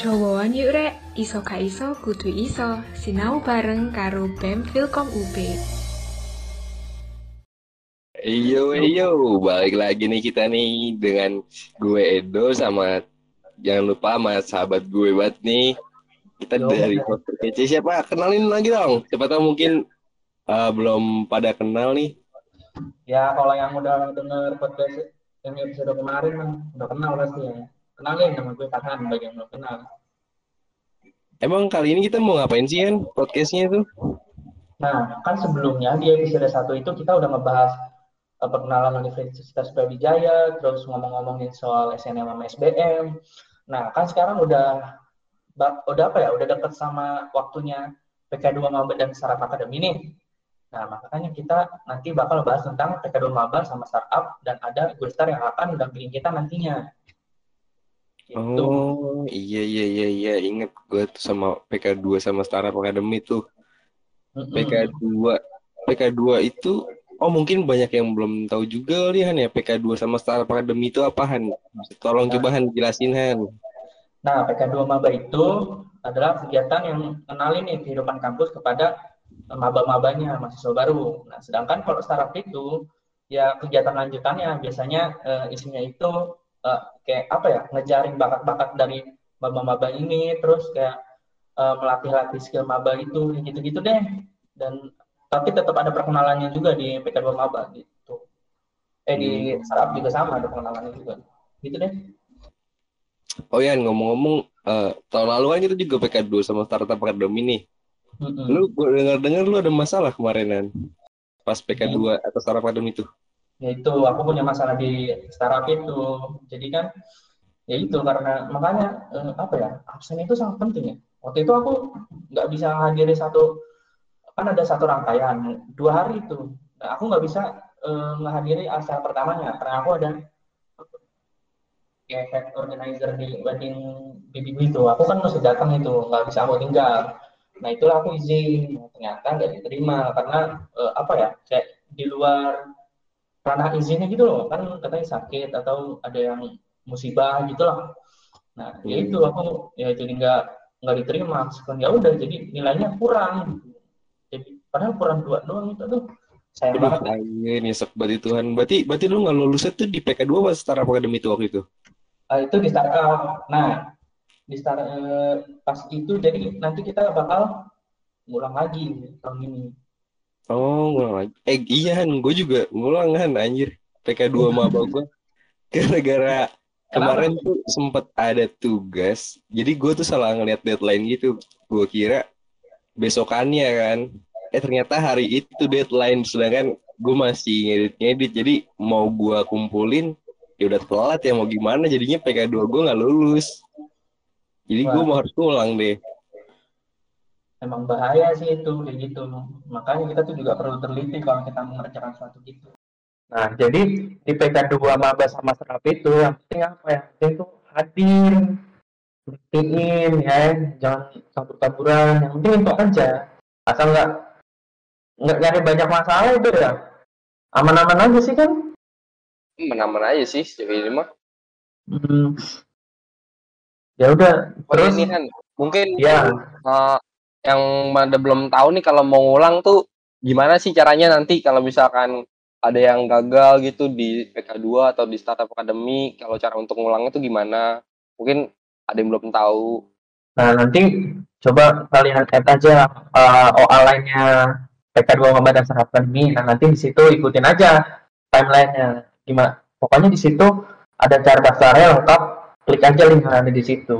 Cowoan yuk rek, iso ka iso kudu iso, sinau bareng karo BEM Filkom UB. Iyo, iyo, balik lagi nih kita nih dengan gue Edo sama jangan lupa sama sahabat gue banget nih. Kita Yo. dari podcast kece siapa? Kenalin lagi dong. Siapa tahu mungkin uh, belum pada kenal nih. Ya kalau yang udah denger podcast yang episode kemarin kan udah kenal pasti ya. Kenalin nama gue Farhan bagi yang belum kenal. Emang kali ini kita mau ngapain sih kan podcastnya itu? Nah, kan sebelumnya di episode 1 itu kita udah ngebahas eh, perkenalan Universitas Brawijaya, terus ngomong-ngomongin soal SNM sama SBM. Nah, kan sekarang udah udah apa ya? Udah deket sama waktunya PK2 Maba dan Startup Academy nih. Nah, makanya kita nanti bakal bahas tentang PK2 Maba sama startup dan ada gue star yang akan mendampingi kita nantinya. Gitu. Oh, iya iya iya iya, inget gue tuh sama PK2 sama Startup Academy tuh. Mm-mm. PK2 PK2 itu oh mungkin banyak yang belum tahu juga kali Han ya PK2 sama Startup Academy itu apa Han? Tolong Nah. coba Han jelasin Han. Nah, PK2 Maba itu adalah kegiatan yang kenalin nih kehidupan kampus kepada eh, maba-mabanya, mahasiswa baru. Nah, sedangkan kalau startup itu ya kegiatan lanjutannya biasanya eh, isinya itu eh, kayak apa ya, ngejaring bakat-bakat dari maba-maba ini, terus kayak eh, melatih-latih skill maba itu, gitu-gitu deh. Dan tapi tetap ada perkenalannya juga di PK2 Maba gitu. Eh di startup juga sama ada perkenalannya juga. Gitu deh. Oh ya ngomong-ngomong eh, tahun lalu kan kita juga PK2 sama Startup Academy nih. Mm-mm. Lu gue dengar-dengar lu ada masalah kemarin Han. Pas PK2 atau Startup Academy itu. ya itu aku punya masalah di startup itu jadi kan ya itu karena makanya eh, apa ya absen itu sangat penting ya waktu itu aku nggak bisa hadiri satu kan ada satu rangkaian dua hari itu Nah, aku nggak bisa eh, menghadiri acara pertamanya karena aku ada kayak head organizer di wedding BBB itu. Aku kan mesti datang itu nggak bisa aku tinggal. Nah itulah aku izin. Ternyata nggak diterima karena eh, apa ya kayak di luar ranah izinnya gitu loh. Kan katanya sakit atau ada yang musibah gitu lah nah ya itu aku ya jadi nggak nggak diterima. Sekarang ya udah jadi nilainya kurang. Jadi padahal kurang dua doang itu tuh Aduh, banget. anjir nyesek banget itu Han. Berarti berarti lu nggak lulusnya tuh di PK2 apa Startup Academy itu waktu itu? Ah, itu di startup nah di start eh, pas itu jadi nanti kita bakal ngulang lagi tahun ini Oh, ngulang lagi. Eh, iya Han, gue juga ngulang Han, anjir. PK2 maba gue. Gara-gara kemarin tuh sempet ada tugas. Jadi gue tuh salah ngeliat deadline gitu. Gue kira besokannya kan. Eh, ternyata hari itu deadline. Sedangkan gue masih ngedit-ngedit. Jadi mau gue kumpulin, ya udah telat ya mau gimana. Jadinya PK2 gue nggak lulus. Jadi gue mau harus ngulang deh. emang bahaya sih itu kayak gitu. Makanya kita tuh juga perlu teliti kalau kita mengerjakan suatu gitu. Nah jadi di PK2 maba sama serap itu yang penting apa ya? Penting tuh hadir buktiin ya jangan kabur-kaburan yang penting itu aja asal nggak nggak nyari banyak masalah itu ya. Aman-aman aja sih kan Mana-mana aja sih sejauh ini mah. Hmm. ya udah terus ini kan mungkin ya eh, yang pada belum tahu nih kalau mau ngulang tuh gimana sih caranya nanti kalau misalkan ada yang gagal gitu di PK2 atau di Startup Academy kalau cara untuk ngulangnya tuh gimana mungkin ada yang belum tahu Nah, nanti coba kalian add aja uh, OA lainnya PK2 Maba dan Startup Academy. Nah, nanti di situ ikutin aja timelinenya. Gimana? Pokoknya di situ ada cara daftarnya lengkap. Klik aja link yang ada di situ.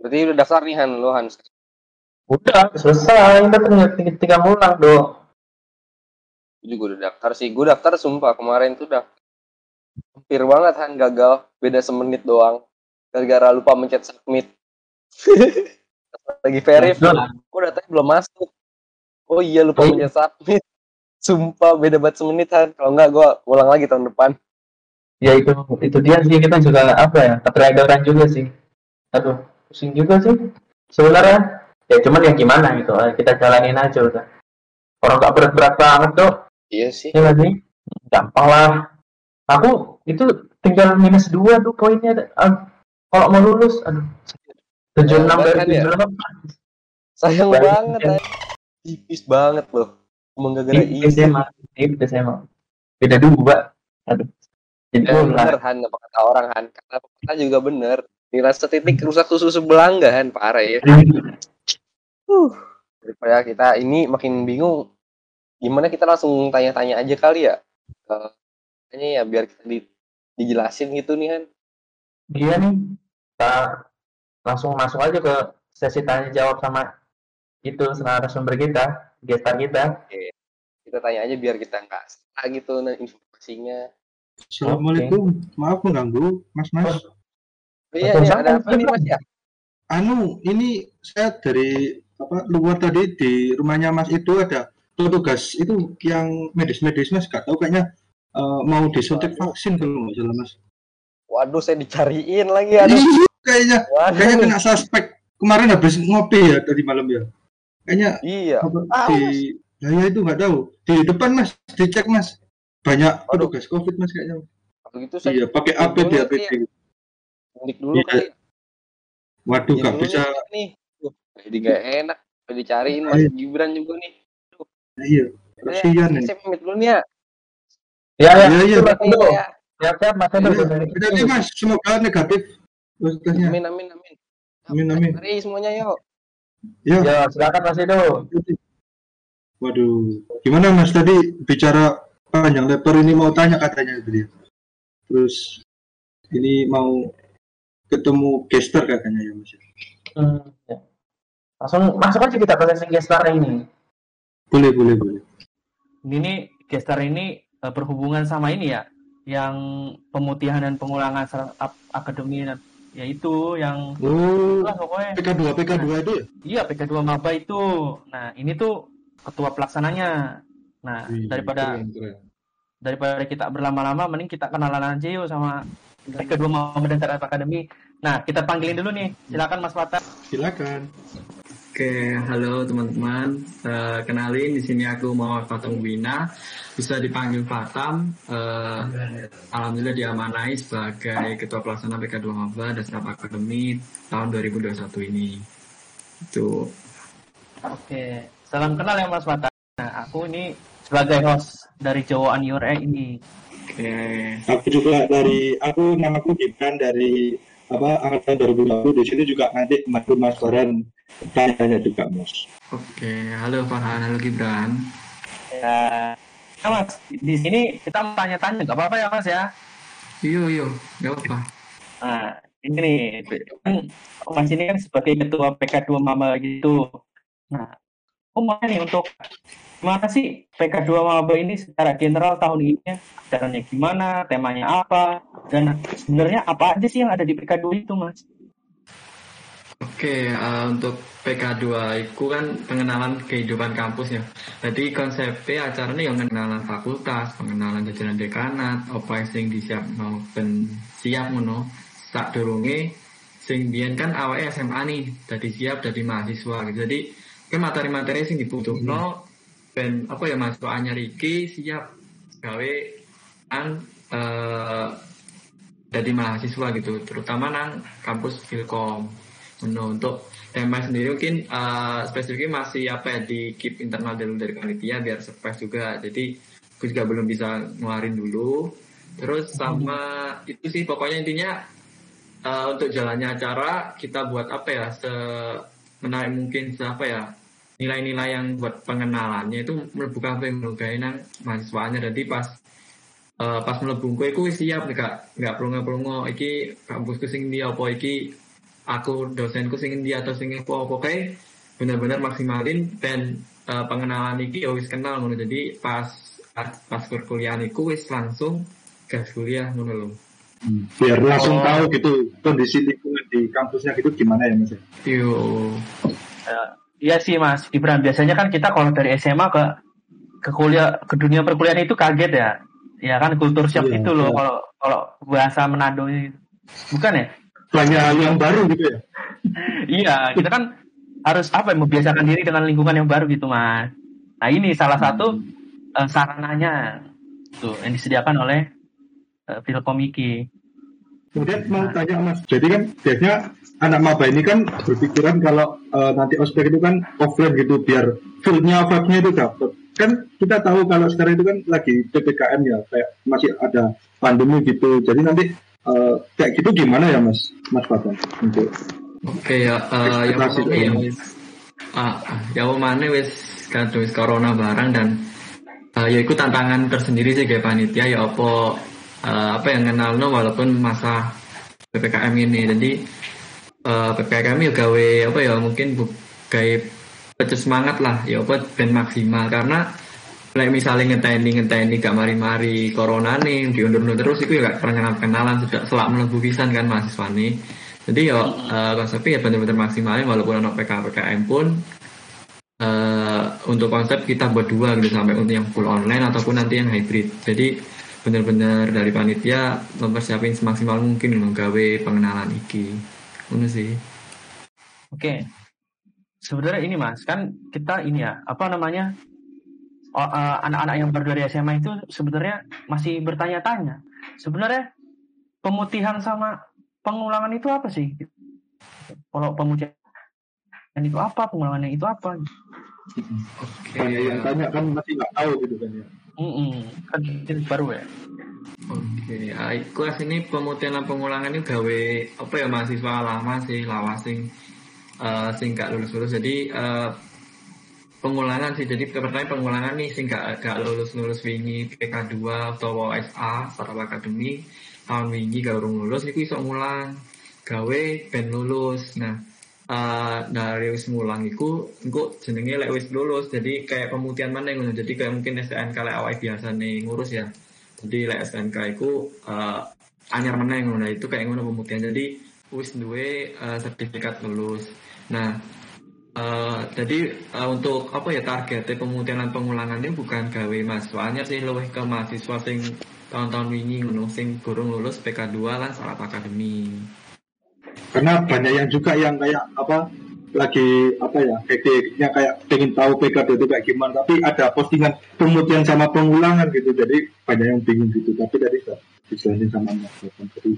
berarti udah daftar nih Han lo Han Udah, selesai. Udah tinggal, tinggal, tinggal ngulang, do. Gue juga udah daftar sih gue daftar sumpah kemarin tuh udah hampir banget Han gagal beda semenit doang gara-gara lupa mencet submit lagi verif kok datanya belum masuk oh iya lupa Oh. mencet submit sumpah beda banget semenit Han kalau enggak gue ulang lagi tahun depan Ya itu, itu dia sih kita juga apa ya, keterladoran juga sih. Aduh, pusing juga sih. Sebenarnya ya cuman ya gimana gitu eh, kita jalanin aja udah orang nggak berat-berat banget tuh Iya sih. ya sih gampang lah aku itu tinggal minus dua tuh poinnya kalau mau lulus aduh tujuh enam dari Kan ya? tujuh enam Sayang banget. Tipis banget loh. Cuma gara-gara di isi. SMA di SMA beda dua aduh Ya, ulah. bener Han, apa kata orang Han. Kata kata juga bener. Nilai setitik rusak susu sebelah enggak Han, parah ya. Uh. Daripada kita ini makin bingung, gimana kita langsung tanya-tanya aja kali ya? Ke kayaknya ya biar kita di, dijelasin gitu nih Han. Iya nih, kita langsung masuk aja ke sesi tanya jawab sama itu narasumber kita, gestar kita. Kita tanya aja biar kita nggak salah gitu nah, informasinya. Assalamualaikum, maaf mengganggu, Mas Mas. Oh, iya, iya, ada apa nih Mas ya? Anu, ini saya dari apa luar tadi di rumahnya Mas itu ada petugas itu yang medis-medis Mas, gak tahu kayaknya eh, mau disuntik vaksin kalau nggak salah Mas. Waduh, saya dicariin lagi aduh. Iya, kayaknya Waduh. kayaknya kena suspek kemarin habis ngopi ya tadi malam ya. Kayaknya Iya. Ah, di nah, ya itu nggak tahu di depan Mas dicek Mas banyak Waduh. petugas COVID Mas kayaknya. Kalau gitu saya Iya pakai APD nih, APD. suntik dulu Iya. kali. Waduh Iya nggak bisa. nih. Duh, jadi gak enak. Dicariin Mas Iya. Gibran juga nih. Iya, kasihan ini. Saya pamit dulu nih ya. Ya, ya, Iya iya. Edo. Ya. Siap, Mas. Iya, Jadi mas, semoga negatif. Amin amin amin. Amin, amin. Mari semuanya yuk. Ya, Ya, silakan Mas Edo. waduh, gimana mas tadi bicara panjang lebar ini mau tanya katanya tadi. Terus ini mau ketemu gestar katanya ya mas. Hmm, ya. Langsung masuk aja kita ke sesi gestar ini. Boleh boleh boleh. Ini gestar ini eh, berhubungan sama ini ya, yang pemutihan dan pengulangan startup akademi yaitu yang Oh, lah pokoknya PK2 PK2 itu ya? Iya, PK2 Maba itu. Nah, ini tuh ketua pelaksananya. Nah, Wih, daripada keren, keren. daripada kita berlama-lama mending kita kenalan aja yuk sama PK2 Maba dan Startup Academy. Nah, kita panggilin dulu nih. Silakan Mas Mata. Silakan. Oke, halo teman-teman. Eh, kenalin di sini aku Muhammad Fatam Wina, bisa dipanggil Fatam. Eh, Alhamdulillah diamanai sebagai Ketua Pelaksana PK2 Maba dan Startup Academy tahun 2021 ini. Itu. Oke, salam kenal ya Mas Mata. Nah, aku ini sebagai host dari Jawa Aniore ini. Oke. Aku juga dari aku namaku Gibran dari apa angkatan 2020 di sini juga nanti bantu Mas Farhan tanya-tanya juga Mas. Oke, halo Farhan, halo Gibran. Ya, nah, Mas, di sini kita mau tanya-tanya, nggak apa-apa ya Mas ya? Iyo, iyo, nggak apa-apa. Nah, ini nih, kan Mas ini kan sebagai ketua PK2 Maba gitu. Nah, aku mau nih untuk gimana sih PK2 Maba ini secara general tahun ini acaranya gimana, temanya apa, dan sebenarnya apa aja sih yang ada di PK2 itu, Mas? Oke, eh, untuk PK2 itu kan pengenalan kehidupan kampus ya. Jadi konsepnya acara ini yang pengenalan fakultas, pengenalan jajaran dekanat, apa sing disiap mau ben siap ngono. Sak durunge sing biyen kan awake SMA nih, dadi siap dadi mahasiswa gitu. Jadi ke materi-materi sing dibutuhno ben apa ya mahasiswa anyar iki siap gawe an eh jadi mahasiswa gitu, terutama nang kampus Filkom. Nah, untuk tema sendiri mungkin eh, spesifiknya masih apa ya di keep internal dulu dari panitia biar surprise juga. Jadi aku juga belum bisa ngeluarin dulu. Terus sama itu sih pokoknya intinya eh, untuk jalannya acara kita buat apa ya se menarik mungkin se apa ya nilai-nilai yang buat pengenalannya itu melebu kafe melukai nang mahasiswanya. Jadi pas eh, pas mlebu kowe iku wis siap gak nggak perlu iki kampusku sing ndi apa iki? Aku dosenku sing ndi atau sing apa apa kae? Bener-bener maksimalin dan eh, pengenalan iki ya wis kenal ngono. Jadi pas pas perkuliahan iku wis langsung gas kuliah ngono lho. Biar langsung Oh. tahu gitu kondisi lingkungan di kampusnya gitu gimana ya Mas. yo Iya sih, Mas Gibran. Biasanya kan kita kalau dari SMA ke ke kuliah ke dunia perkuliahan itu kaget ya. Ya kan kultur shock Iya, itu loh iya. kalau kalau bahasa Manado itu. Bukan ya? Banyak hal yang baru gitu ya. Iya, kita kan harus apa ya, membiasakan diri dengan lingkungan yang baru gitu mas nah ini salah satu eh, sarananya tuh yang disediakan oleh uh, Kemudian mau tanya Mas, jadi kan biasanya anak maba ini kan berpikiran kalau eh, nanti ospek itu kan offline gitu biar feel-nya vibe-nya itu dapat. Kan kita tahu kalau sekarang itu kan lagi PPKM ya, kayak masih ada pandemi gitu. Jadi nanti eh, kayak gitu gimana ya Mas, Mas Fatan untuk Oke ya, eh, yang pertama ya wis, ah, ya mana wis kan wis corona barang dan eh, ya itu tantangan tersendiri sih kayak panitia ya apa eh, apa yang kenal walaupun masa ppkm ini. Jadi eh, ppkm ya gawe apa ya mungkin bu, gawe pecus semangat lah ya apa ben maksimal karena Like misalnya ngenteni ngenteni gak mari-mari corona nih diundur-undur terus itu ya gak pernah kenalan sudah selak melebu pisan kan mahasiswa nih. Jadi ya eh, konsepnya ya benar-benar maksimalin walaupun anak PK PKM pun eh, untuk konsep kita berdua gitu sampai untuk yang full online ataupun nanti yang hybrid. Jadi benar-benar dari panitia mempersiapin semaksimal mungkin menggawe pengenalan iki Sih Oke. Sebenarnya ini Mas, kan kita ini ya, apa namanya? eh, anak-anak yang baru dari SMA itu sebenarnya masih bertanya-tanya. Sebenarnya pemutihan sama pengulangan itu apa sih? Kalau pemutihan itu apa, pengulangannya itu apa? oke banyak yang tanya kan masih nggak tahu gitu kan ya. Mm-mm. Kan jenis baru ya. Oke, ah, iku asini pemutihan lan pengulangan itu gawe apa ya mahasiswa lama sih lawas sing eh, sing gak lulus lulus. Jadi eh, pengulangan sih. Jadi pertama pengulangan nih sing gak gak lulus lulus wingi PK 2 atau SA Sarap Akademi tahun wingi gak urung lulus iku iso ngulang gawe ben lulus. Nah eh, dari wis mulang iku engko jenenge lek wis lulus jadi kayak pemutihan mana ngono. Jadi kayak mungkin STNK lek awake biasa nih ngurus ya jadi lek SNK itu eh, anyar meneng ngono. Nah, itu kayak ngono pembuktian jadi wis duwe eh, sertifikat lulus. Nah eh, jadi eh, untuk apa ya targetnya pemutihan dan pengulangan ini bukan gawe mahasiswa. Anyar sih lebih ke mahasiswa sing tahun-tahun wingi ngono sing lulus PK2 lan sarap akademi. Karena banyak yang juga yang kayak apa lagi apa ya hektiknya kayak pengen tahu PKD itu kayak gimana tapi ada postingan pemutihan sama pengulangan gitu jadi banyak yang bingung gitu tapi tadi sudah dijelasin sama Mas. Jadi,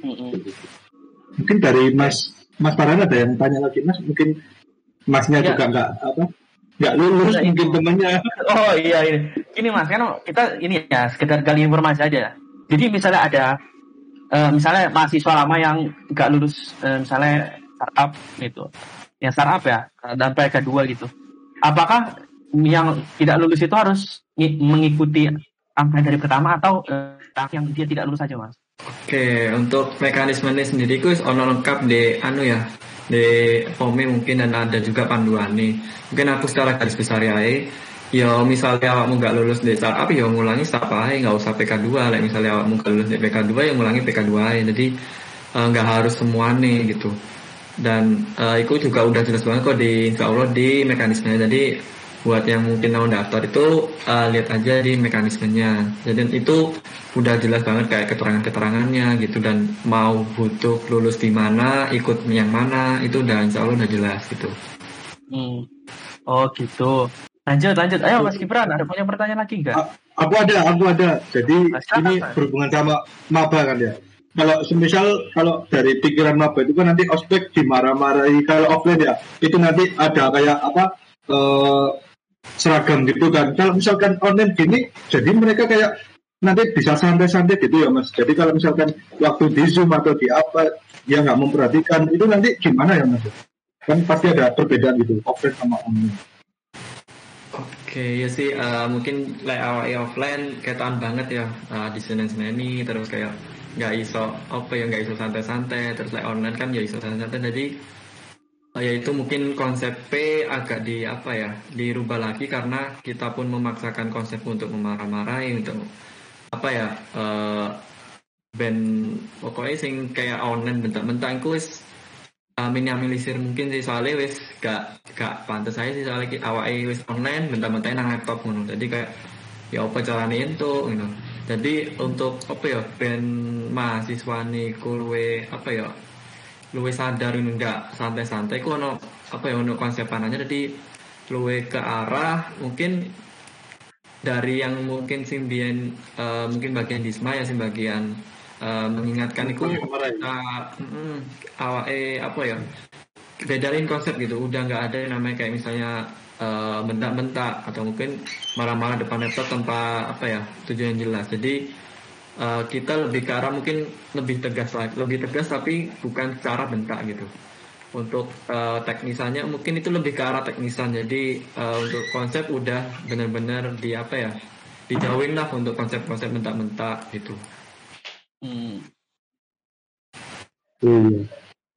mungkin dari Mas Mas Farhan ada yang tanya lagi Mas mungkin Masnya Ya. juga nggak apa nggak lulus Ya, mungkin temennya Oh iya ini. Ini Mas, kan kita ini ya sekedar gali informasi aja. Jadi misalnya ada eh, misalnya mahasiswa lama yang nggak lulus eh, misalnya startup gitu. Yang startup ya dan PK 2 gitu. Apakah yang tidak lulus itu harus ngi- mengikuti angka dari pertama atau eh, yang dia tidak lulus saja, Mas? Oke, untuk mekanismenya sendiri wis ono lengkap di anu ya, di FOME mungkin dan ada juga panduan nih. Mungkin aku secara garis besar ya, ya misalnya awakmu nggak lulus di startup ya ngulangi startup aja, nggak usah PK2 lah. misalnya awakmu nggak lulus di PK2 ya ngulangi PK2 aja. Jadi eh, nggak harus semua nih gitu. Dan eh, itu juga udah jelas banget kok di insya Allah di mekanismenya. Jadi buat yang mungkin mau daftar itu eh, lihat aja di mekanismenya. Jadi itu udah jelas banget kayak keterangan-keterangannya gitu dan mau butuh lulus di mana, ikut yang mana itu udah insya Allah udah jelas gitu. Hmm. Oh gitu. Lanjut, lanjut. Ayo Mas Gibran, ada punya pertanyaan lagi nggak? aku ada aku ada jadi silakan, ini berhubungan sama maba kan ya kalau semisal kalau dari pikiran maba itu kan nanti ospek dimarah-marahi. Kalau offline ya itu nanti ada kayak apa eh, seragam gitu kan. Kalau misalkan online gini jadi mereka kayak nanti bisa santai-santai gitu ya mas. Jadi kalau misalkan waktu di zoom atau di apa dia nggak memperhatikan itu nanti gimana ya mas? Kan pasti ada perbedaan gitu offline sama online. Oke ya sih eh, mungkin like awal offline ketaan banget ya eh, di Senin ini terus kayak nggak iso apa ya nggak iso santai-santai terus like online kan ya iso santai-santai. Jadi eh, ya itu mungkin konsep P agak di apa ya dirubah lagi karena kita pun memaksakan konsep untuk memarah-marahi untuk apa ya eh ben pokoknya sing kayak online bentak-bentak iku wis uh, minimalisir mungkin sih. Soalnya wis gak gak pantas saya sih soalnya awake wis online bentar-bentar nang laptop ngono. Jadi kayak ya apa carane itu gitu jadi untuk apa ya ben mahasiswa nih luwe apa ya luwe sadar ini enggak santai-santai ku ono apa ya ono konsep panahnya. Jadi luwe ke arah mungkin dari yang mungkin simbian eh, mungkin bagian disma ya sing bagian eh, mengingatkan itu uh, mm, awak eh apa ya bedain konsep gitu. Udah nggak ada yang namanya kayak misalnya eh, bentak-bentak atau mungkin marah-marah depan laptop tanpa apa ya tujuan yang jelas. Jadi eh, kita lebih ke arah mungkin lebih tegas lagi lebih tegas tapi bukan secara bentak gitu. Untuk eh, teknisannya mungkin itu lebih ke arah teknisan. Jadi eh, untuk konsep udah benar-benar di apa ya dijauhin lah untuk konsep-konsep bentak-bentak gitu. Hmm. Iya.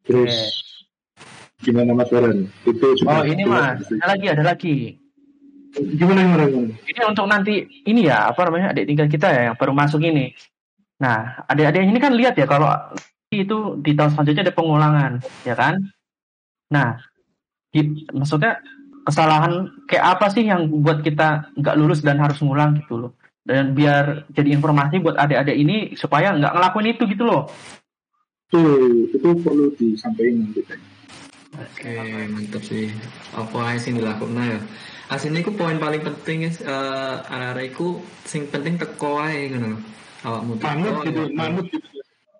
Terus gimana Mas Waran? Itu Oh sudah ini mas, ada lagi ada lagi. Gimana gimana gimana? Ini untuk nanti ini ya apa namanya adik tinggal kita ya yang baru masuk ini. Nah adik-adik ini kan lihat ya kalau itu di tahun selanjutnya ada pengulangan ya kan. Nah di- maksudnya kesalahan kayak apa sih yang buat kita nggak lulus dan harus ngulang gitu loh. Dan biar jadi informasi buat adik-adik ini supaya nggak ngelakuin itu gitu loh. Itu itu perlu disampaikan nanti. Oke, mantap sih. Apa aja sih dilakukan ya? Aslinya itu poin paling penting is eh arek iku sing penting teko ae ngono. Awakmu teko. Manut gitu, ya. manut gitu.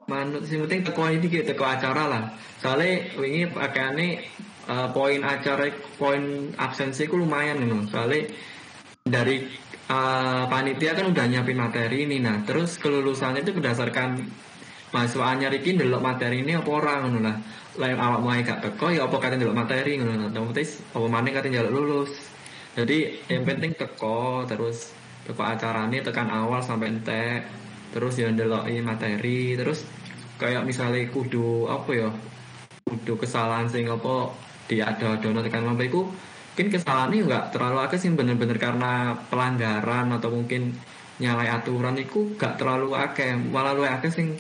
Manut sing penting teko ini gitu teko acara lah. Soalnya wingi pakaiane eh, poin acara poin absensi ku lumayan ngono. Soalnya dari eh, panitia kan udah nyiapin materi ini nah terus kelulusannya itu berdasarkan mahasiswa anyar iki ndelok materi ini apa ora ngono lah. Lain awak mulai gak teko ya apa kate ndelok materi ngono lah. Otomatis apa maneh kate njaluk lulus. Jadi yang penting teko terus teko acaranya tekan awal sampai entek. Terus ya ndelok ini materi terus kayak misalnya kudu apa ya kudu kesalahan sing apa diada-adono tekan lampu iku mungkin kesalahannya nggak terlalu akeh sih bener-bener karena pelanggaran atau mungkin nyalai aturan itu gak terlalu akeh. Malah lu akeh sing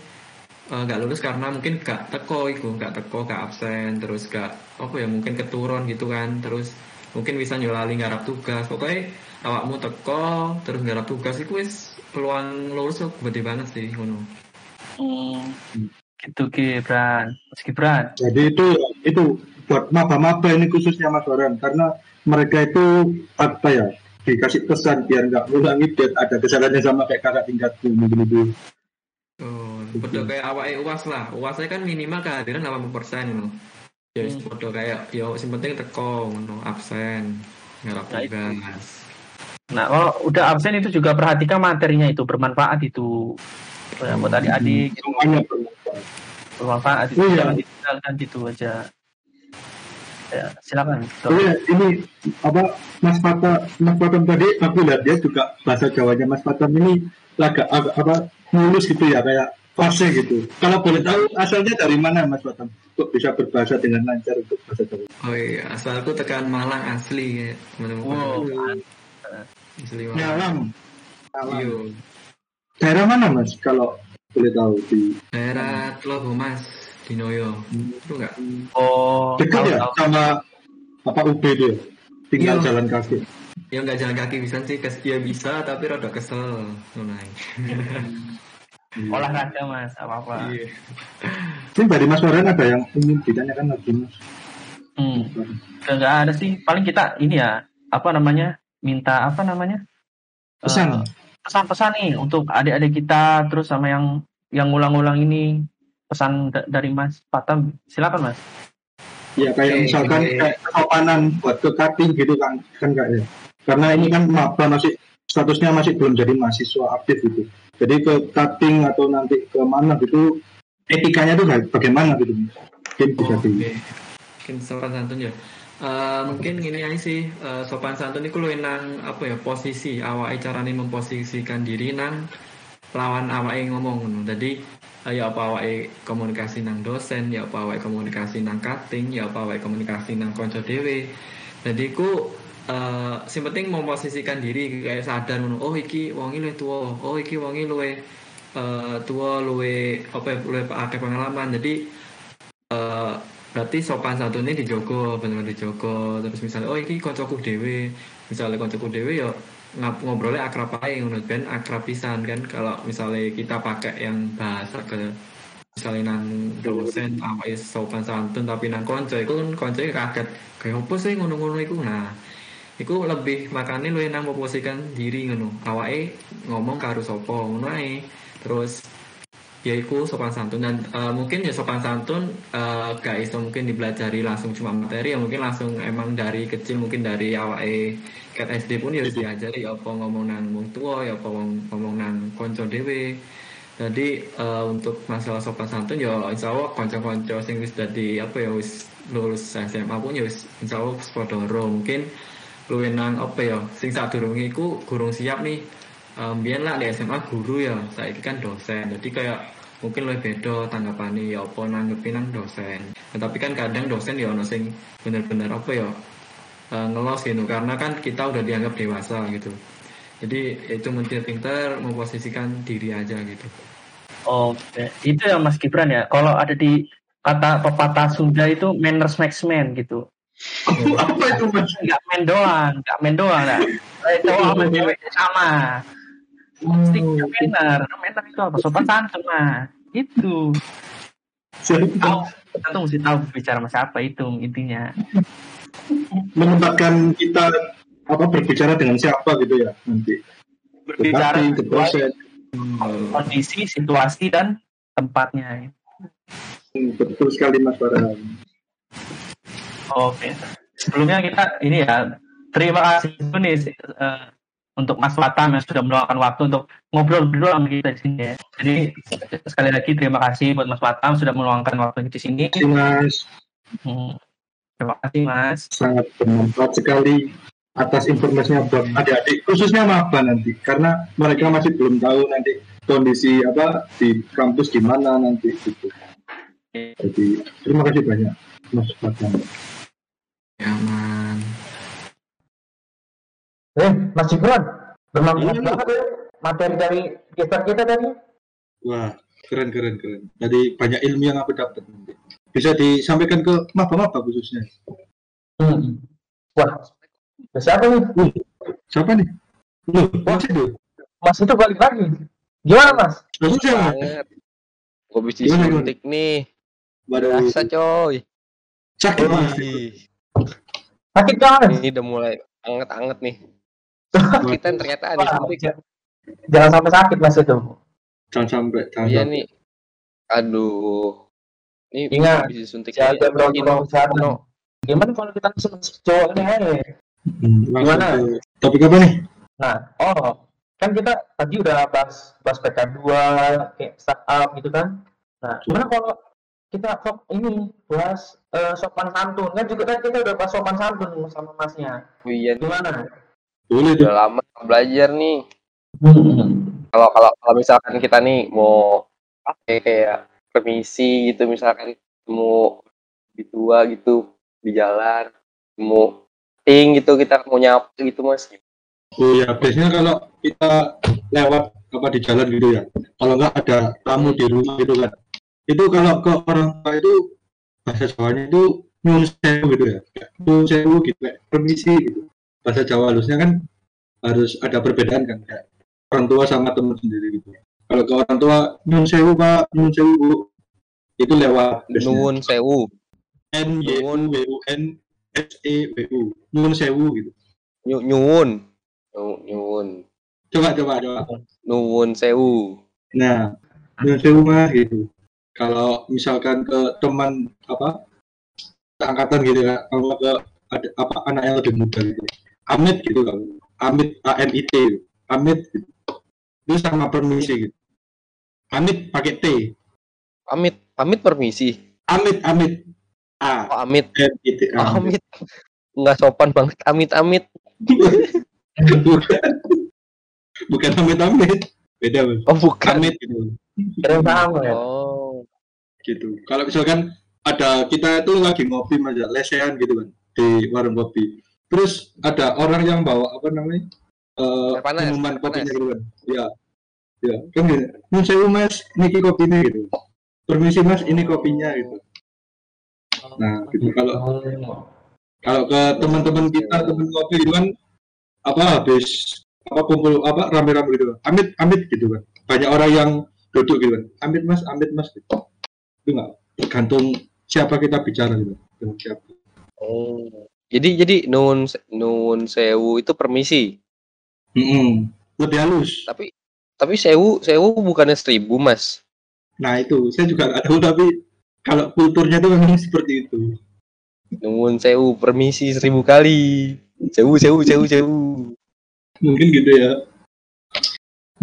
eh, nggak lulus karena mungkin gak teko iku gak teko gak absen terus gak apa ya mungkin keturun gitu kan terus mungkin bisa nyolali ngarap tugas pokoknya awakmu teko terus ngarap tugas itu wis peluang lulus tuh gede banget sih ngono Hmm. Gitu Gibran, Mas Gibran. Jadi itu itu buat maba-maba ini khususnya Mas Waran karena mereka itu apa ya dikasih pesan biar nggak ngulangi ada kesalahannya sama kayak kakak tingkatku mungkin itu. Oh, betul kayak awak uas lah. Uasnya kan minimal kehadiran 80 persen ngono. Ya Hmm. betul kayak yo sing penting teko ngono, absen, ngarap Nah, tugas. Nah, kalau udah absen itu juga perhatikan materinya itu bermanfaat itu. Ya, buat adik-adik gitu, bermanfaat. itu Oh, iya. jangan gitu aja. Ya, silakan. Tapi ini apa Mas Fatam Mas Fatam tadi aku lihat dia juga bahasa Jawanya Mas Fatam ini agak agak apa mulus gitu ya kayak fase gitu. Kalau boleh tahu asalnya dari mana Mas Fatam? Kok bisa berbahasa dengan lancar untuk bahasa Jawa? Oh iya, asalku tekan Malang asli ya, teman-teman. Wow. Asli Malang. Nyalam. Nyalam. Iya. Daerah mana Mas kalau boleh tahu di Daerah Tlogo Mas di Noyo. Itu enggak? Oh, dekat tahu, ya tahu. sama apa UB dia? Tinggal Iya. jalan kaki. Ya enggak jalan kaki bisa sih, ya bisa tapi rada kesel. Ngono ae. olahraga mas, apa apa. Iya. Ini dari Mas Waran ada yang ingin ditanyakan lagi Mas? Hmm. Enggak ada sih. Paling kita ini ya apa namanya minta apa namanya Pesan. Eh, pesan-pesan nih untuk adik-adik kita terus sama yang yang ngulang-ngulang ini pesan da- dari Mas Fatam silakan Mas. Ya kayak Oke, misalkan oke. kayak kesopanan buat ke cutting gitu kan kan enggak ya. Karena ini kan maba masih statusnya masih belum jadi mahasiswa aktif gitu. Jadi ke cutting atau nanti ke mana gitu etikanya tuh kayak bagaimana gitu. Mungkin bisa Oh, di Oke. Mungkin sopan santun ya. Eh, mungkin ini aja sih eh, sopan santun itu lu nang apa ya posisi awake carane memposisikan diri nang lawan awake ngomong ngono. Jadi eh, ya apa awake komunikasi nang dosen, ya apa awake komunikasi nang cutting, ya apa awake komunikasi nang konco dhewe. Jadi ku eh sing penting memposisikan diri kayak sadar ngono. Oh iki wongi luwih tuwa. Oh iki wongi luwih eh tua luwih apa luwih akeh pengalaman. Jadi eh berarti sopan santunnya dijogo bener dijogo terus misalnya oh ini koncoku dewe misalnya koncoku dewe ya ngap ngobrolnya akrab aja ngono ben akrab pisan kan kalau misalnya kita pakai yang bahasa ke misalnya nang dosen awake sopan santun tapi nang konco iku kan konco kaget kayak apa sih ngono-ngono iku nah iku lebih makanya lu nang memposisikan diri ngono. Awake ngomong karo sapa ngono ae. Terus ya iku sopan santun. Dan eh, mungkin ya sopan santun eh, gak iso mungkin dipelajari langsung cuma materi ya mungkin langsung emang dari kecil mungkin dari awake ket SD pun ya harus diajari ya apa ngomong nang wong tua ya apa ngomong, ngomong nang konco dhewe. Jadi eh, untuk masalah sopan santun ya insya Allah konco-konco sing wis dadi apa ya wis lulus SMA pun ya wis insya Allah wis padha ro. mungkin luwih nang apa ya? Sing sadurunge iku gurung siap nih. Um, biyen lah di SMA guru ya saiki kan dosen. Jadi kayak mungkin lebih beda tanggapannya ya apa nanggepi nang dosen. Nah, tapi kan kadang dosen ya ono sing bener-bener apa ya eh, ngelos gitu. Karena kan kita udah dianggap dewasa gitu. Jadi itu mungkin pinter memposisikan diri aja gitu. Oke, itu ya Mas Gibran ya. Kalau ada di kata pepatah Sunda itu manners makes man gitu. Apa itu mas? Enggak main doang, enggak main doang lah. Cowok sama cewek itu sama. Pasti punya manner. Manner itu apa? Sopan santun mah. Itu. Tahu, kita tuh mesti tahu bicara sama siapa itu intinya. menempatkan kita apa berbicara dengan siapa gitu ya nanti Berbicara ke dosen kondisi, situasi dan tempatnya. Hmm, betul sekali mas Farhan Oke. Sebelumnya kita ini ya terima kasih dulu nih eh, untuk Mas Watam yang sudah meluangkan waktu untuk ngobrol-ngobrol sama kita di sini ya. Jadi sekali lagi terima kasih buat Mas Watam sudah meluangkan waktu di sini. Terima kasih, mas Hmm. Terima kasih Mas. sangat bermanfaat sekali atas informasinya buat adik-adik khususnya maba nanti karena mereka masih belum tahu nanti kondisi apa di kampus gimana nanti gitu jadi terima kasih banyak mas Fatman ya aman Eh, Mas Gibran, bermanfaat Iya. banget ya materi dari kita kita tadi. wah keren keren keren jadi banyak ilmu yang aku dapat nanti bisa disampaikan ke maba-maba khususnya Hmm. Wah, siapa nih? siapa nih Loh, mas itu Mas itu balik lagi. Gimana Mas? Mas. banget gue gimana? disuntik nih Waduh, rasa coy sakit mas Sakit banget. ini udah mulai anget-anget nih kita ternyata ada suntik j- Jangan sampai sakit Mas itu. jangan sampai jangan iya sampai. nih aduh ini Ingat, habis disuntik Jaga Kino, protokol kesehatan. Kino. Gimana kalau kita langsung cowok nih aja? Hmm, Gimana? topik apa nih Nah, oh, kan kita tadi udah bahas bahas PK2, kayak startup gitu kan. Nah, gimana kalau kita fok ini bahas eh, sopan santun. Kan juga kan kita udah bahas sopan santun sama masnya. Oh iya Gimana? tuh. Udah lama belajar nih. Kalau kalau kalau misalkan kita nih mau pakai kayak permisi gitu misalkan mau di tua gitu di jalan mau ting gitu kita mau nyapa gitu mas. Oh ya, biasanya kalau kita lewat apa di jalan gitu ya, kalau nggak ada tamu di rumah gitu kan, itu kalau ke orang tua itu bahasa Jawanya itu nyun sewu gitu ya, nyun sewu gitu, kayak permisi gitu. Bahasa Jawa halusnya kan harus ada perbedaan kan, kayak orang tua sama teman sendiri gitu. Kalau ke orang tua nyun sewu pak, nyun sewu bu, itu lewat nuwun sewu N Y U W U N S E W U, nyun sewu gitu. Nyu- nyuwun Nyu- nyuwun Coba coba coba. nuwun sewu Nah, nyun sewu mas gitu. Kalau misalkan ke teman apa angkatan gitu ya, kalau ke ada apa anak yang lebih muda gitu, Amit gitu kan, Amit A M I T, gitu. Amit gitu. Itu sama permisi gitu. Amit pakai T, amit amit permisi Amit Amit A oh amit M I T oh, A. amit nggak sopan banget amit amit Bukan, bukan Amit Amit, beda mas. oh bukan Amit gitu. Keren banget. oh gitu. Kalau misalkan ada kita itu lagi ngopi mas ya, lesehan gitu kan di warung kopi. Terus ada orang yang bawa apa namanya eh panas, minuman kopinya gitu kan. Ya, ya kan gitu. Nun sewu mas, niki kopinya gitu. Permisi mas, ini kopinya gitu. Nah, gitu kalau kalau ke teman-teman kita teman kopi gitu kan apa habis apa kumpul apa rame-rame gitu. Amit amit gitu kan. Banyak orang yang duduk gitu kan. Amit mas, amit mas gitu. Itu nggak tergantung siapa kita bicara gitu dengan siapa Oh. Jadi jadi nun nun sewu itu permisi. Mm-mm. lebih halus Tapi tapi sewu sewu bukannya seribu mas. nah itu saya juga nggak tahu tapi kalau kulturnya itu memang seperti itu Nun sewu permisi seribu kali. Sewu sewu sewu sewu. mungkin gitu ya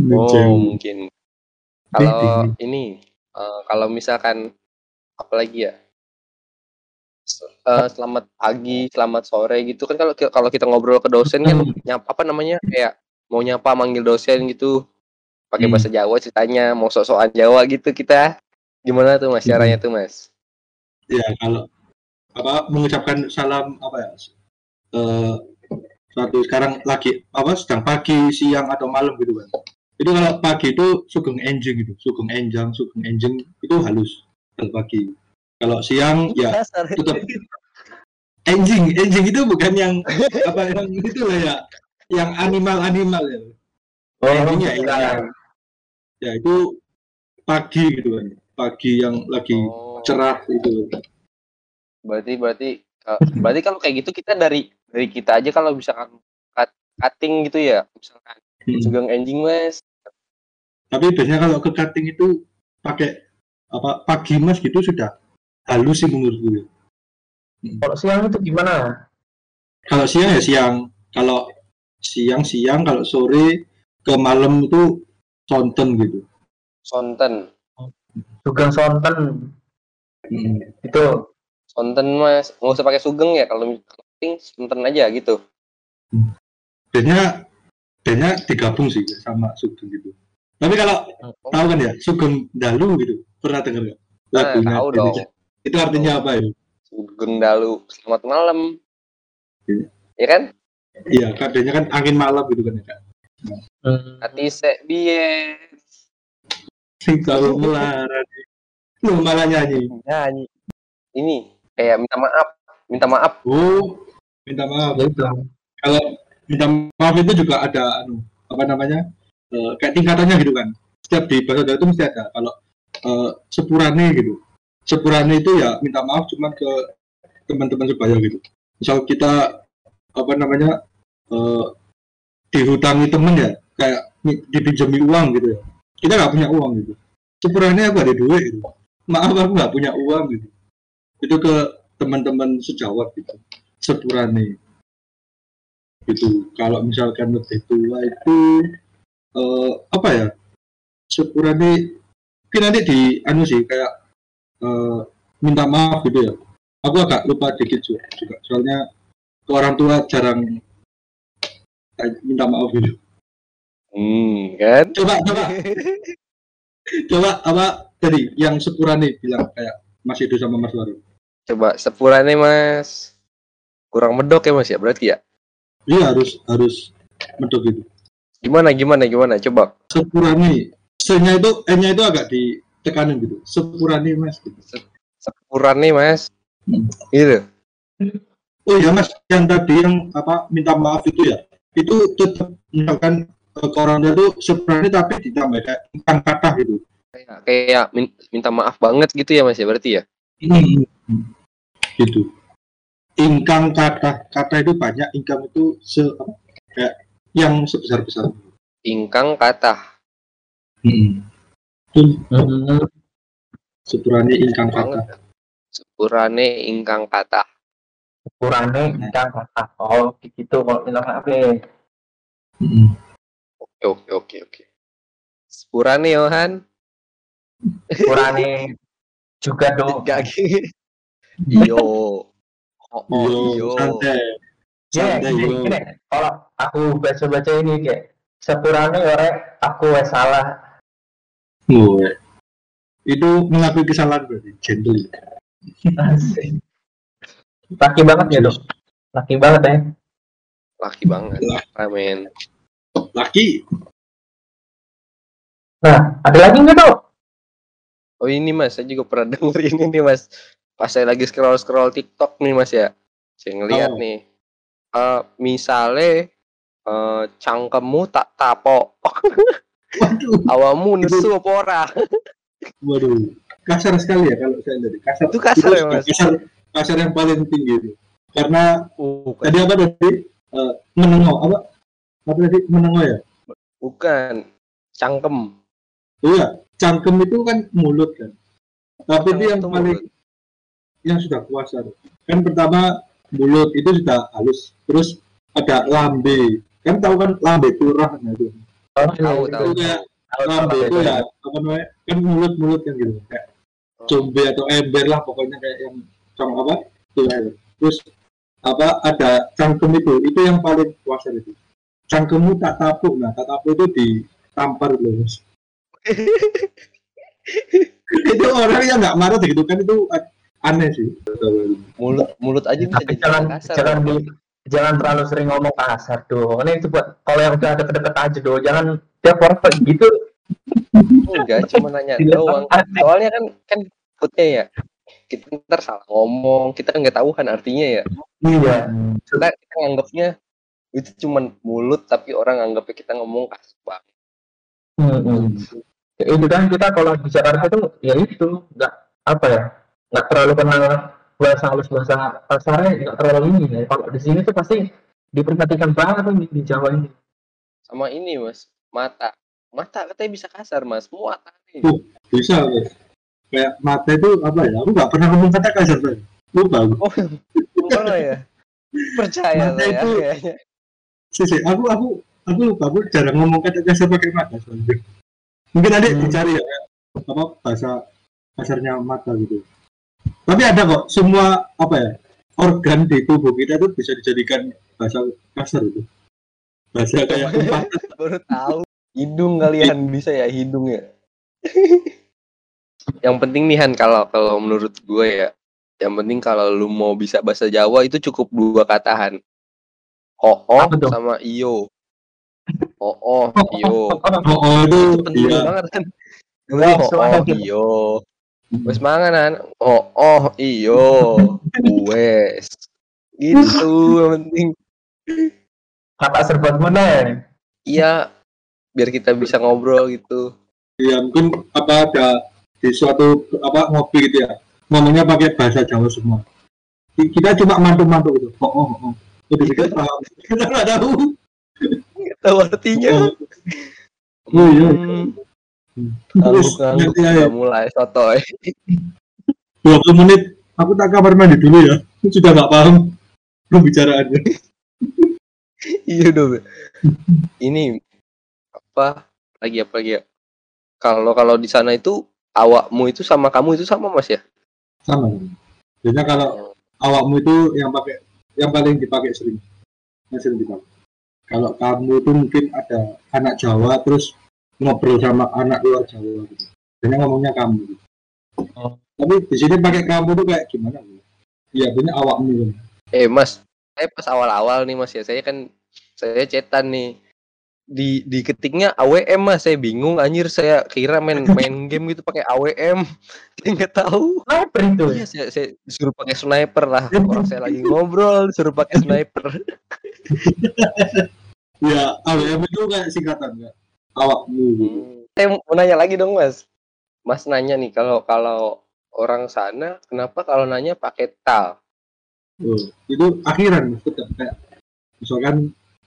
Oh Jauh. mungkin. Kalau ini eh, kalau misalkan apalagi ya. Eh, selamat pagi, selamat sore gitu. Kan kalau kalau kita ngobrol ke dosen kan nyapa apa namanya kayak mau nyapa manggil dosen gitu. Pakai Hmm. bahasa Jawa ceritanya mau sok-sokan Jawa gitu kita. Gimana tuh mas caranya tuh mas? Ya kalau apa mengucapkan salam apa ya eh suatu sekarang lagi apa sedang pagi siang atau malam gitu kan itu kalau pagi itu sugeng enjing gitu. Sugeng enjang sugeng enjing itu halus. Kalau pagi. Kalau siang ya tetap enjing enjing itu bukan yang apa yang itu lah ya. Yang animal animal ya. Oh, Enjing ya, ya, ya itu pagi gitu kan. Pagi yang lagi Oh, cerah itu. Berarti berarti eh, berarti kalau kayak gitu kita dari dari kita aja kalau misalkan cut, cutting gitu ya. Misalkan Hmm. sugeng anjing mas tapi biasanya kalau ke cutting itu pakai apa pagi mas gitu sudah halus sih menurut gue Kalau siang itu gimana? kalau siang ya siang. Kalau siang siang. Kalau sore ke malam itu sonten gitu. Sonten. Sugeng sonten. Mm. itu. sonten mas. Nggak usah pakai sugeng ya. Kalau cutting sonten aja gitu. Biasanya biasanya digabung sih sama sugeng gitu tapi kalau tahu kan ya sugeng dalu gitu. Pernah dengar nggak? Nah, lagunya tahu itu, dong. Itu artinya apa ya? Sugeng dalu selamat malam. Iya. ya kan? Iya kadangnya kan angin malam gitu kan ya Kak. Hmm. hati se bies sing tahu melarat lu malah nyanyi. Nyanyi. Ini kayak minta maaf. Minta maaf. Oh minta maaf. Ya itu. kalau minta maaf itu juga ada anu apa namanya eh, kayak tingkatannya gitu kan. Setiap di bahasa Jawa itu mesti ada. Kalau eh, sepurane gitu. Sepurane itu ya minta maaf cuman ke teman-teman sebaya gitu. Misal kita apa namanya eh, dihutangi temen ya kayak mi- dipinjami uang gitu ya. Kita nggak punya uang gitu. Sepurane aku ada duit gitu. Maaf aku nggak punya uang gitu. Itu ke teman-teman sejawat gitu. Sepurane. Gitu. Kalau misalkan lebih tua itu eh, apa ya? Sepurane mungkin nanti di anu sih kayak eh, minta maaf gitu ya. Aku agak lupa dikit juga, juga. soalnya ke orang tua jarang minta maaf gitu. Hmm kan? Coba coba. Coba apa tadi yang sepurane bilang kayak Mas Edo sama Mas Waru. Coba sepurane mas. Kurang medok ya mas ya? Berarti ya? Iya harus harus medok gitu gimana gimana gimana coba sepurane se-nya itu n-nya itu agak ditekanin gitu sepurane Mas gitu. sepurane mas Hmm. gitu Oh ya mas, yang tadi yang apa minta maaf itu ya, itu tetap misalkan eh, tua itu sebenarnya tapi ditambah kayak kata gitu. kayak kayak min- minta maaf banget gitu ya mas ya berarti ya Hmm. Gitu. Ingkang kata kata itu banyak, ingkang itu se apa, kayak yang sebesar besar. ingkang kata Hmm. Hmm. sepurane ingkang kata. sepurane ingkang kata Kurangnya ikan kata. Oh gitu kalau maaf ya. Hmm. oke oke oke oke sepurane Yohan Kurangnya juga dong. gak iyo oh, oh Yo, iyo santai. Ya, gini, yo. gini. Kalau aku baca-baca ini kayak sepurane ore aku wes salah. Woy. Itu mengakui kesalahan berarti, gentle. Asik. Laki banget ya dok. Laki banget ya. laki banget ramen Laki, Nah, ada lagi nggak dok? oh ini mas saya juga pernah denger ini nih mas pas saya lagi scroll scroll TikTok nih mas ya saya ngeliat Oh. nih Eh misale eh cangkemmu tak tapo waduh, awamu nesu apa ora waduh. kasar sekali ya kalau saya jadi kasar. Itu kasar ya, Mas? Kasar, kasar yang paling tinggi itu. Karena Bukan. tadi apa tadi Eh, menengok apa apa tadi menengok ya? Bukan. Cangkem. Iya, cangkem itu kan mulut kan. Tapi itu yang Itu paling mulut. yang sudah kuasa. Kan pertama mulut itu sudah halus, terus ada lambe. Kan tahu kan lambe turah nah itu. Tahu, tahu. lambe itu ya apa namanya? Kan mulut-mulut kan gitu. Kayak combe atau ember lah pokoknya kayak yang sama apa? Itu ya. Terus apa ada cangkem itu, itu yang paling kuasa itu. Cangkemmu tak tapuk, nah tak tapuk itu ditampar loh. Itu orang yang nggak marah gitu kan itu aneh sih. Mulut mulut aja bisa Tapi jadi jangan kasar. jangan di jangan terlalu sering ngomong kasar dong. Ini itu buat kalau yang udah deket-deket aja dong. Jangan tiap orang kayak gitu. Enggak, cuma nanya doang. Soalnya kan kan takutnya ya kita ntar salah ngomong, kita kan nggak tahu kan artinya ya. Iya. Kita, kita nganggapnya itu cuma mulut tapi orang anggapnya kita ngomong kasar banget. Hmm. Ya, itu kan kita kalau bicara itu ya itu nggak apa ya nggak terlalu kenal bahasa halus bahasa kasarnya nggak terlalu ini ya. Kalau di sini tuh pasti diperhatikan banget tuh di, di Jawa ini. Sama ini mas, mata. Mata katanya bisa kasar mas, muat nih. Uh. Bisa guys. Kayak mata itu apa ya? Aku nggak pernah ngomong kata kasar saya. Lupa aku. Oh, enggak ya? Percaya Mata itu- kayaknya. Sih, sih, aku aku aku lupa. Aku jarang ngomong kata kasar pakai mata soalnya. Mungkin nanti Hmm. dicari ya apa bahasa kasarnya mata gitu. Tapi ada kok semua apa ya organ di tubuh kita itu bisa dijadikan bahasa kasar itu. Bahasa kayak umpan Baru tahu. Hidung kalian bisa ya hidung ya. yang penting nih Han kalau kalau menurut gue ya, yang penting kalau lu mau bisa bahasa Jawa itu cukup dua kata Han. Apa tuh? sama iyo. Oo, iyo. Oh, oh itu Itu penting iya. banget kan. Wes, Oo, semangat. iyo. Wes mangan Han. Oo, iyo. Wes. Gitu yang penting. Kata serba guna Iya, biar kita bisa ngobrol gitu. Iya, mungkin apa ada di suatu apa ngopi gitu ya. Ngomongnya pakai bahasa Jawa semua. Ki- Kita cuma mantu-mantu gitu. Oh, oh, oh. Jadi kita paham. Kita nggak tahu. Nggak tahu artinya. Oh, iya. Hmm. Terus nanti mulai sotoy. 20 menit aku tak kamar mandi dulu ya. Sudah nggak paham pembicaraannya. iya dong. Ini apa lagi apa lagi ya? Kalau kalau di sana itu awakmu itu sama kamu itu sama Mas ya? Sama. Biasanya kalau awakmu itu yang pakai yang paling dipakai sering. Yang sering dipakai. Kalau kamu itu mungkin ada anak Jawa terus ngobrol sama anak luar Jawa gitu. Biasanya ngomongnya kamu gitu. Oh. Tapi di sini pakai kamu tuh kayak gimana? Iya, bener awakmu kan. Eh Mas, saya pas awal-awal nih Mas ya, saya kan saya cetan nih di di ketiknya AWM Mas, saya bingung anjir saya kira main main game gitu pakai AWM. Saya nggak tahu. Sniper itu. Iya, saya, saya disuruh pakai sniper lah. Orang saya lagi ngobrol, disuruh pakai sniper. Ya, AWM itu kayak singkatan enggak? Awakmu gitu. Saya mau nanya lagi dong, Mas. Mas nanya nih kalau kalau orang sana kenapa kalau nanya pakai tal? Oh, itu akhiran Mas, tetap kayak misalkan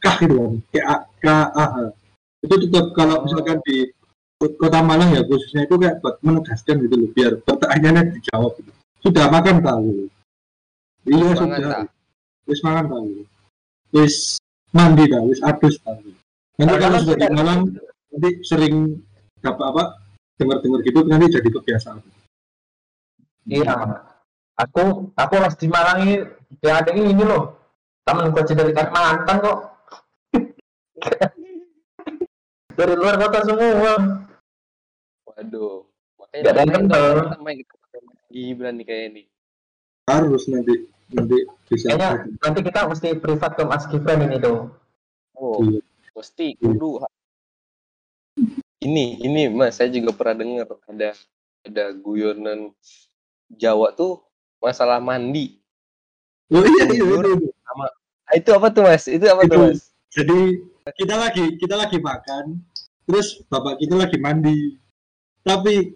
kah gitu kan kayak A, K A H itu tetap kalau misalkan di kota Malang ya khususnya itu kayak buat menegaskan gitu loh biar pertanyaannya dijawab gitu. sudah makan tahu iya Wis mangan sudah wis makan tahu wis mandi tahu wis adus tahu nanti Kalau sudah di Malang nanti sering dapat apa dengar-dengar gitu nanti jadi kebiasaan Iya. Aku aku pas di Malang ini ya ada ini loh. Temen gue dari Kalimantan kok. dari luar kota semua. Waduh. Makanya Nggak ada kental. dong, Mas Gibran nih kayak ini. harus nanti nanti bisa Kayaknya nanti kita mesti privat ke Mas Gibran ini tuh. Oh, Iya. mesti kudu. Ini ini Mas, saya juga pernah dengar ada ada guyonan Jawa tuh masalah mandi. oh iya iya itu, itu. Ah, itu apa tuh Mas? Itu apa tuh Itu. Mas? jadi kita lagi kita lagi makan terus bapak kita lagi mandi tapi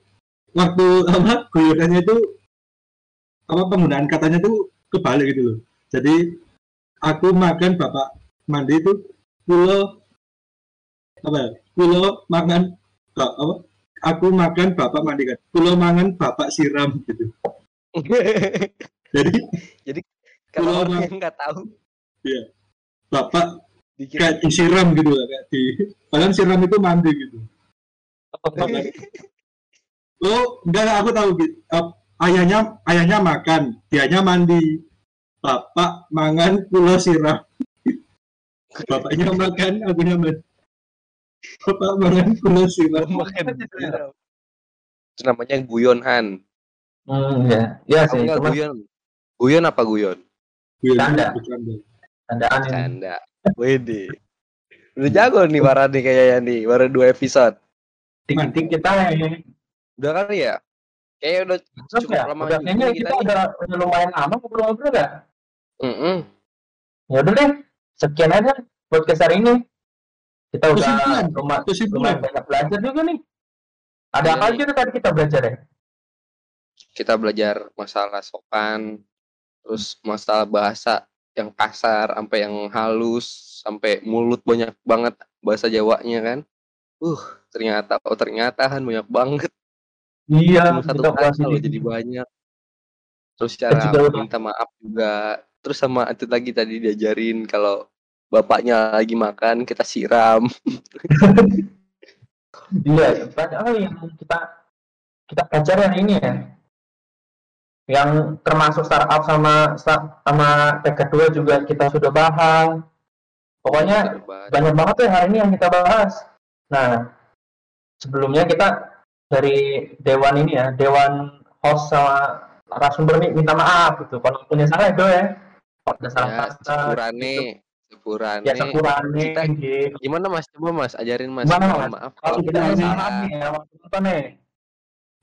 waktu apa guyonannya itu apa penggunaan katanya tuh kebalik gitu loh. Jadi aku makan bapak mandi itu pulau apa ya? Pulau makan bak- apa? Aku makan bapak mandi kan. Pulau mangan bapak siram gitu. Jadi Kalau Pulau orang yang nggak tahu bapak dikira kayak disiram gitu lah kayak di padahal siram itu mandi gitu. Oh, enggak enggak, aku tahu gitu. Eh, ayahnya ayahnya makan, dianya mandi. Bapak mangan pulau siram. Bapaknya makan, akunya mandi. Bapak. Itu namanya guyon Han. Hmm, ya, ya sih. nggak Cuma guyon? Guyon apa guyon? Tandaan ini. Canda. Wede. Udah jago nih Bara nih kayaknya nih, baru dua episode. Dikit-dikit kita ya. Udah kali ya? Kayaknya udah Terus cukup ya, lama udah kayaknya nih kita kita udah, udah lumayan lama ngobrol-ngobrol ya. Mm-mm. Ya udah deh, sekian aja podcast hari ini. Kita udah Kesimpulan, lumayan, banyak belajar juga nih. Ada Iya apa nih. aja tuh tadi kita belajar ya? Kita belajar masalah sopan, terus masalah bahasa yang kasar, sampai yang halus, sampai mulut banyak banget bahasa Jawanya kan. Uh, ternyata oh ternyata Han banyak banget. Iya, Cuma satu kata loh ini. jadi banyak. Terus cara minta maaf juga. Terus sama itu lagi tadi diajarin kalau bapaknya lagi makan kita siram. Iya, banyak hal yang kita kita pelajari hari ini ya. Yang termasuk startup sama sama TK2 juga kita sudah bahas. Pokoknya banyak banget ya hari ini yang kita bahas. Nah, sebelumnya kita dari Dewan ini ya, Dewan host sama narasumber nih minta maaf gitu. Kalau punya salah itu ya. Kalau ada salah ya, kata, gitu. Sepurane, ya sepurane Kita- gitu. Gimana Mas? Coba Mas ajarin Mas. Gimana, Mas? Maaf Kalau kalau kita ada salah. nih ya, waktu apa nih?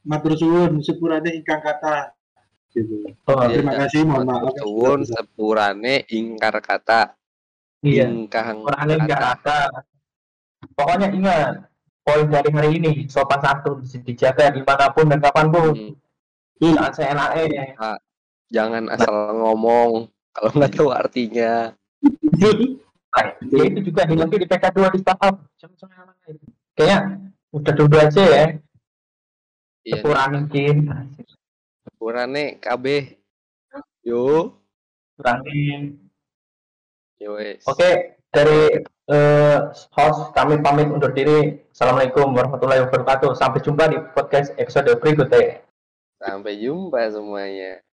Matur suwun, sepurane ingkang kata. Gitu. Oh, Iya, Terima kasih, mohon maaf. Matur suwun sepurane ingkar kata iya. ingkang enggak ada. Pokoknya ingat, poin dari hari ini, sopan santun dijaga di mana pun dan kapan pun. Hmm, Jangan seenaknya. jangan asal ngomong kalau nggak tahu artinya. Nah, ya itu juga nanti di PK2 di startup. Kayaknya udah dulu aja ya. Iya, Kurangin. sepurane KB. Yo, Kurangin. yo wes. Oke, dari eh, host kami pamit undur diri. Assalamualaikum warahmatullahi wabarakatuh. Sampai jumpa di podcast episode berikutnya. Sampai jumpa semuanya.